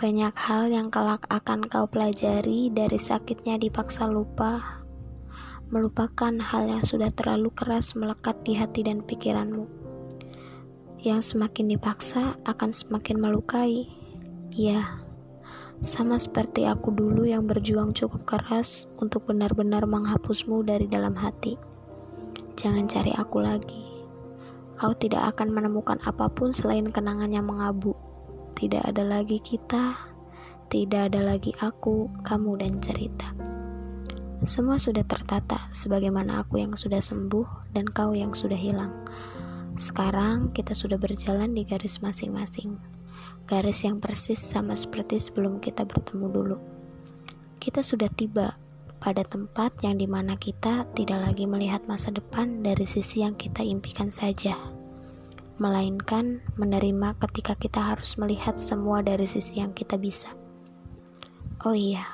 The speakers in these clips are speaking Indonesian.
Banyak hal yang kelak akan kau pelajari dari sakitnya dipaksa lupa, melupakan hal yang sudah terlalu keras melekat di hati dan pikiranmu. Yang semakin dipaksa akan semakin melukai. Ya, sama seperti aku dulu yang berjuang cukup keras untuk benar-benar menghapusmu dari dalam hati. Jangan cari aku lagi. Kau tidak akan menemukan apa pun selain kenangan yang mengabu tidak ada lagi kita, tidak ada lagi aku, kamu, dan cerita. Semua sudah tertata sebagaimana aku yang sudah sembuh dan kau yang sudah hilang. Sekarang kita sudah berjalan di garis masing-masing. Garis yang persis sama seperti sebelum kita bertemu dulu. Kita sudah tiba pada tempat yang di mana kita tidak lagi melihat masa depan dari sisi yang kita impikan saja melainkan menerima ketika kita harus melihat semua dari sisi yang kita bisa. Oh iya,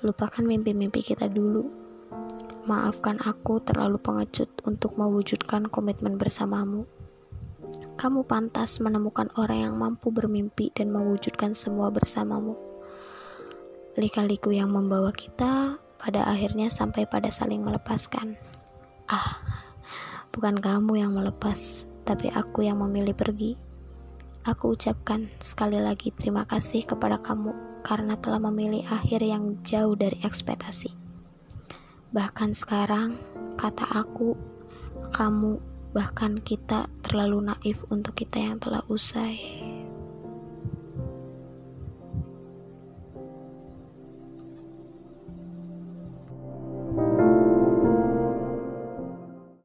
lupakan mimpi-mimpi kita dulu. Maafkan aku terlalu pengecut untuk mewujudkan komitmen bersamamu. Kamu pantas menemukan orang yang mampu bermimpi dan mewujudkan semua bersamamu. Lika-liku yang membawa kita pada akhirnya sampai pada saling melepaskan. Ah, bukan kamu yang melepas, tapi aku yang memilih pergi. Aku ucapkan sekali lagi terima kasih kepada kamu karena telah memilih akhir yang jauh dari ekspektasi. Bahkan sekarang, kata aku, kamu, bahkan kita terlalu naif untuk kita yang telah usai.